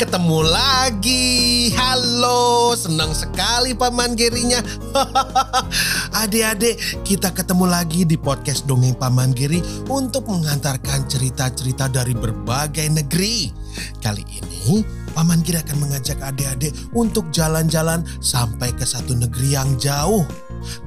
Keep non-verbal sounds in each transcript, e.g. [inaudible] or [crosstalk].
Ketemu lagi. Halo, senang sekali Paman Gerinya. [laughs] Adik-adik, kita ketemu lagi di podcast Dongeng Paman Geri untuk mengantarkan cerita-cerita dari berbagai negeri. Kali ini, Paman Geri akan mengajak adik-adik untuk jalan-jalan sampai ke satu negeri yang jauh.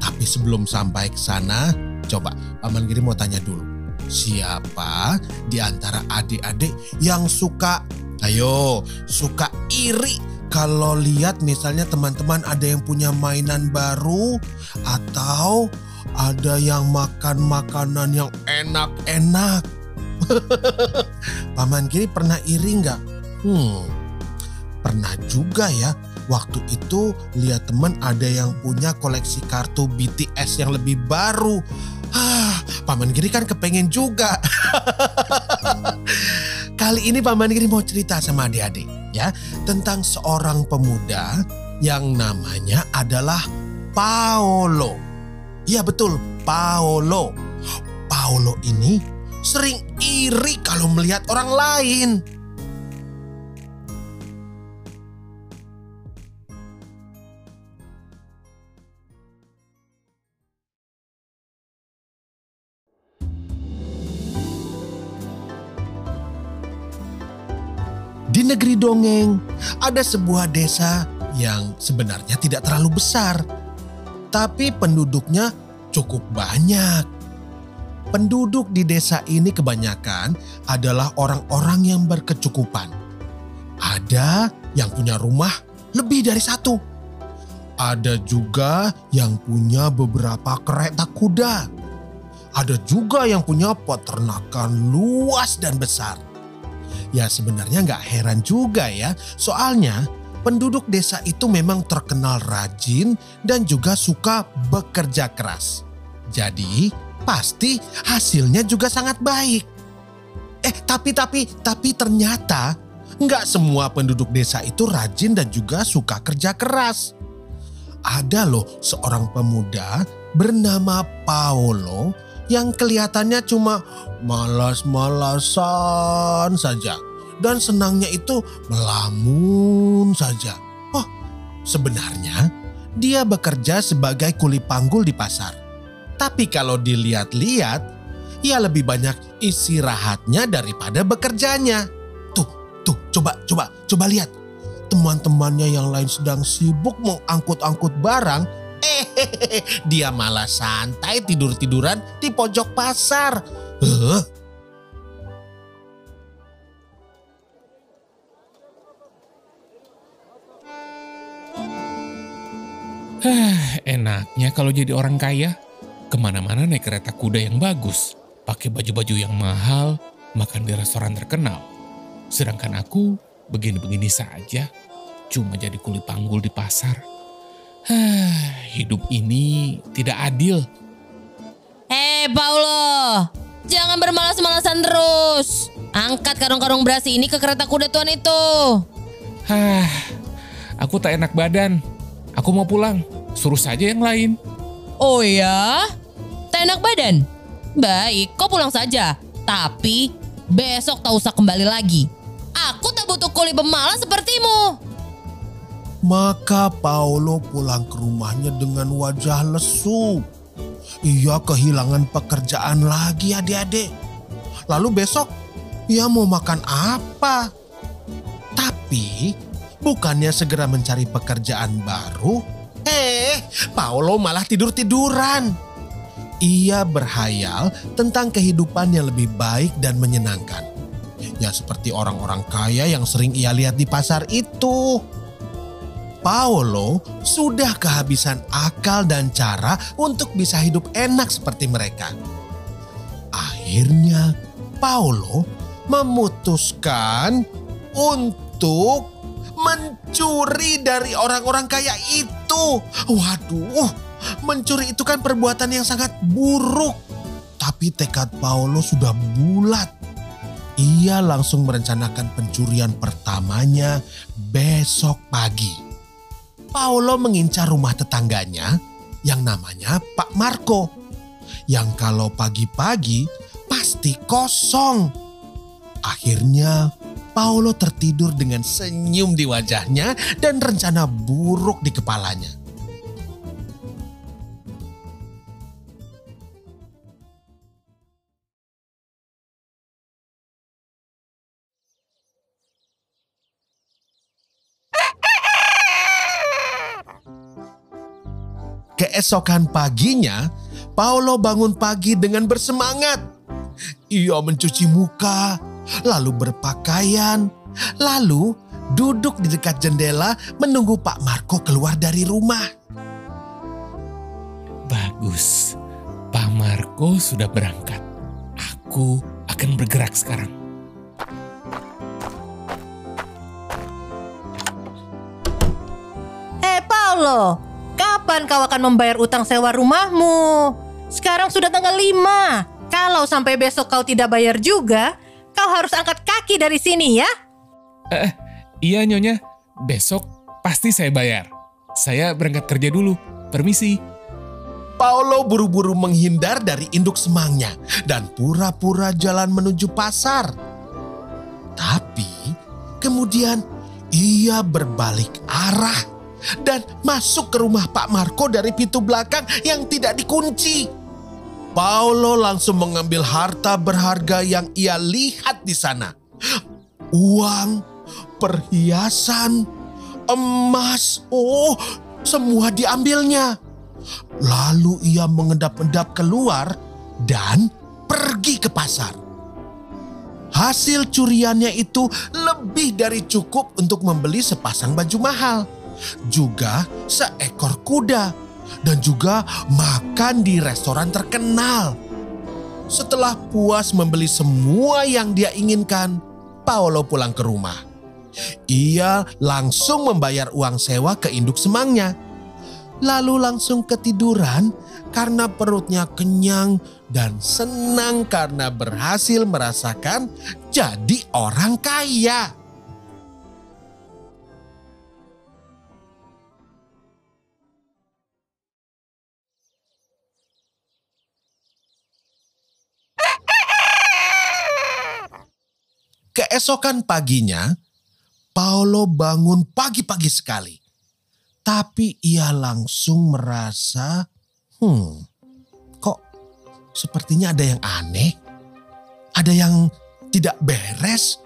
Tapi sebelum sampai ke sana, coba Paman Geri mau tanya dulu. Siapa di antara adik-adik yang suka Ayo, suka iri kalau lihat misalnya teman-teman ada yang punya mainan baru atau ada yang makan makanan yang enak-enak. [laughs] Paman kiri pernah iri nggak? Hmm, pernah juga ya. Waktu itu lihat teman ada yang punya koleksi kartu BTS yang lebih baru. Ah, Paman Giri kan kepengen juga. [laughs] Kali ini Paman Giri mau cerita sama adik-adik ya tentang seorang pemuda yang namanya adalah Paolo. Iya betul, Paolo. Paolo ini sering iri kalau melihat orang lain. Negeri dongeng, ada sebuah desa yang sebenarnya tidak terlalu besar, tapi penduduknya cukup banyak. Penduduk di desa ini kebanyakan adalah orang-orang yang berkecukupan. Ada yang punya rumah lebih dari satu. Ada juga yang punya beberapa kereta kuda. Ada juga yang punya peternakan luas dan besar. Ya sebenarnya nggak heran juga ya, soalnya penduduk desa itu memang terkenal rajin dan juga suka bekerja keras. Jadi pasti hasilnya juga sangat baik. Eh tapi tapi tapi ternyata nggak semua penduduk desa itu rajin dan juga suka kerja keras. Ada loh seorang pemuda bernama Paolo yang kelihatannya cuma malas-malasan saja dan senangnya itu melamun saja. Oh, sebenarnya dia bekerja sebagai kuli panggul di pasar. Tapi kalau dilihat-lihat, ia lebih banyak istirahatnya daripada bekerjanya. Tuh, tuh, coba, coba, coba lihat. Teman-temannya yang lain sedang sibuk mengangkut-angkut barang, [laughs] dia malah santai tidur-tiduran di pojok pasar. Huh? [sighs] Enaknya kalau jadi orang kaya. Ke mana-mana naik kereta kuda yang bagus, pakai baju-baju yang mahal, makan di restoran terkenal. Sedangkan aku begini-begini saja, cuma jadi kuli panggul di pasar. Hah, [sighs] hidup ini tidak adil. Eh Paulo, jangan bermalas-malasan terus. Angkat karung-karung beras ini ke kereta kuda tuan itu. Hah, aku tak enak badan. Aku mau pulang, suruh saja yang lain. Oh ya? Tak enak badan? Baik, kau pulang saja. Tapi besok tak usah kembali lagi. Aku tak butuh kuli pemalas sepertimu. Maka Paolo pulang ke rumahnya dengan wajah lesu. Ia kehilangan pekerjaan lagi adik-adik. Lalu besok ia mau makan apa? Tapi bukannya segera mencari pekerjaan baru, eh Paolo malah tidur-tiduran. Ia berhayal tentang kehidupan yang lebih baik dan menyenangkan. Ya seperti orang-orang kaya yang sering ia lihat di pasar itu. Paolo sudah kehabisan akal dan cara untuk bisa hidup enak seperti mereka. Akhirnya Paulo memutuskan untuk mencuri dari orang-orang kaya itu. Waduh, mencuri itu kan perbuatan yang sangat buruk. Tapi tekad Paulo sudah bulat. Ia langsung merencanakan pencurian pertamanya besok pagi. Paulo mengincar rumah tetangganya yang namanya Pak Marco. Yang kalau pagi-pagi pasti kosong. Akhirnya Paulo tertidur dengan senyum di wajahnya dan rencana buruk di kepalanya. Keesokan paginya, Paulo bangun pagi dengan bersemangat. Ia mencuci muka, lalu berpakaian, lalu duduk di dekat jendela menunggu Pak Marco keluar dari rumah. Bagus, Pak Marco sudah berangkat. Aku akan bergerak sekarang. Hei Paulo, kapan kau akan membayar utang sewa rumahmu? Sekarang sudah tanggal 5. Kalau sampai besok kau tidak bayar juga, kau harus angkat kaki dari sini ya. Eh, iya Nyonya, besok pasti saya bayar. Saya berangkat kerja dulu. Permisi. Paulo buru-buru menghindar dari induk semangnya dan pura-pura jalan menuju pasar. Tapi kemudian ia berbalik arah dan masuk ke rumah Pak Marco dari pintu belakang yang tidak dikunci. Paulo langsung mengambil harta berharga yang ia lihat di sana. Uang, perhiasan, emas, oh semua diambilnya. Lalu ia mengendap-endap keluar dan pergi ke pasar. Hasil curiannya itu lebih dari cukup untuk membeli sepasang baju mahal, juga seekor kuda, dan juga makan di restoran terkenal. Setelah puas membeli semua yang dia inginkan, Paolo pulang ke rumah. Ia langsung membayar uang sewa ke induk semangnya lalu langsung ketiduran karena perutnya kenyang dan senang karena berhasil merasakan jadi orang kaya. Keesokan paginya, Paolo bangun pagi-pagi sekali. Tapi ia langsung merasa, hmm, kok sepertinya ada yang aneh? Ada yang tidak beres?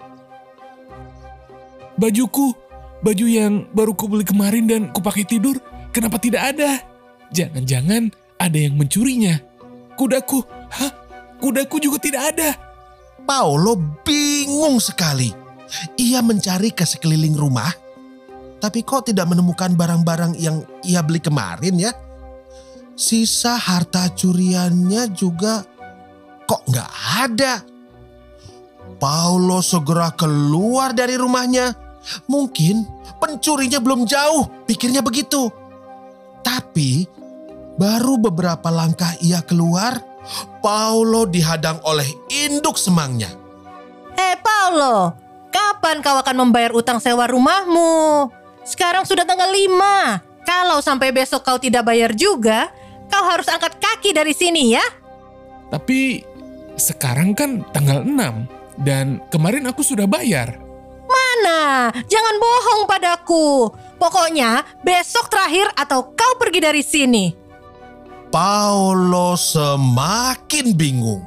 Bajuku, baju yang baru kubeli kemarin dan kupakai tidur, kenapa tidak ada? Jangan-jangan ada yang mencurinya. Kudaku, hah? Kudaku juga tidak ada. Paolo bingung sekali. Ia mencari ke sekeliling rumah, tapi kok tidak menemukan barang-barang yang ia beli kemarin ya? Sisa harta curiannya juga kok nggak ada. Paulo segera keluar dari rumahnya. Mungkin pencurinya belum jauh, pikirnya begitu. Tapi baru beberapa langkah ia keluar, Paulo dihadang oleh induk semangnya. Hei Paulo, kapan kau akan membayar utang sewa rumahmu? Sekarang sudah tanggal 5. Kalau sampai besok kau tidak bayar juga, kau harus angkat kaki dari sini ya. Tapi sekarang kan tanggal 6 dan kemarin aku sudah bayar. Mana? Jangan bohong padaku. Pokoknya besok terakhir atau kau pergi dari sini. Paulo semakin bingung.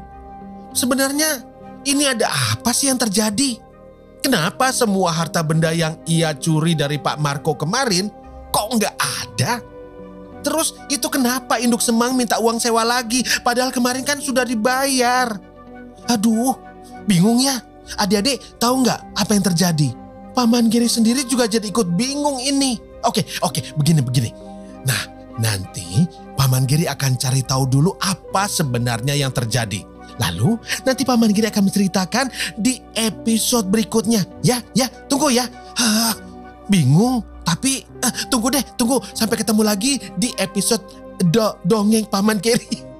Sebenarnya ini ada apa sih yang terjadi? Kenapa semua harta benda yang ia curi dari Pak Marco kemarin kok nggak ada? Terus itu kenapa induk semang minta uang sewa lagi padahal kemarin kan sudah dibayar? Aduh, bingung ya. Adik-adik tahu nggak apa yang terjadi? Paman Giri sendiri juga jadi ikut bingung ini. Oke, oke, begini begini. Nah, nanti Paman Giri akan cari tahu dulu apa sebenarnya yang terjadi. Lalu nanti Paman Giri akan menceritakan di episode berikutnya. Ya, ya, tunggu ya. Hah, bingung, tapi eh, tunggu deh, tunggu sampai ketemu lagi di episode do dongeng Paman Giri. [laughs]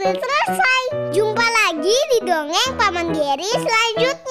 selesai. Jumpa lagi di dongeng Paman Geri selanjutnya.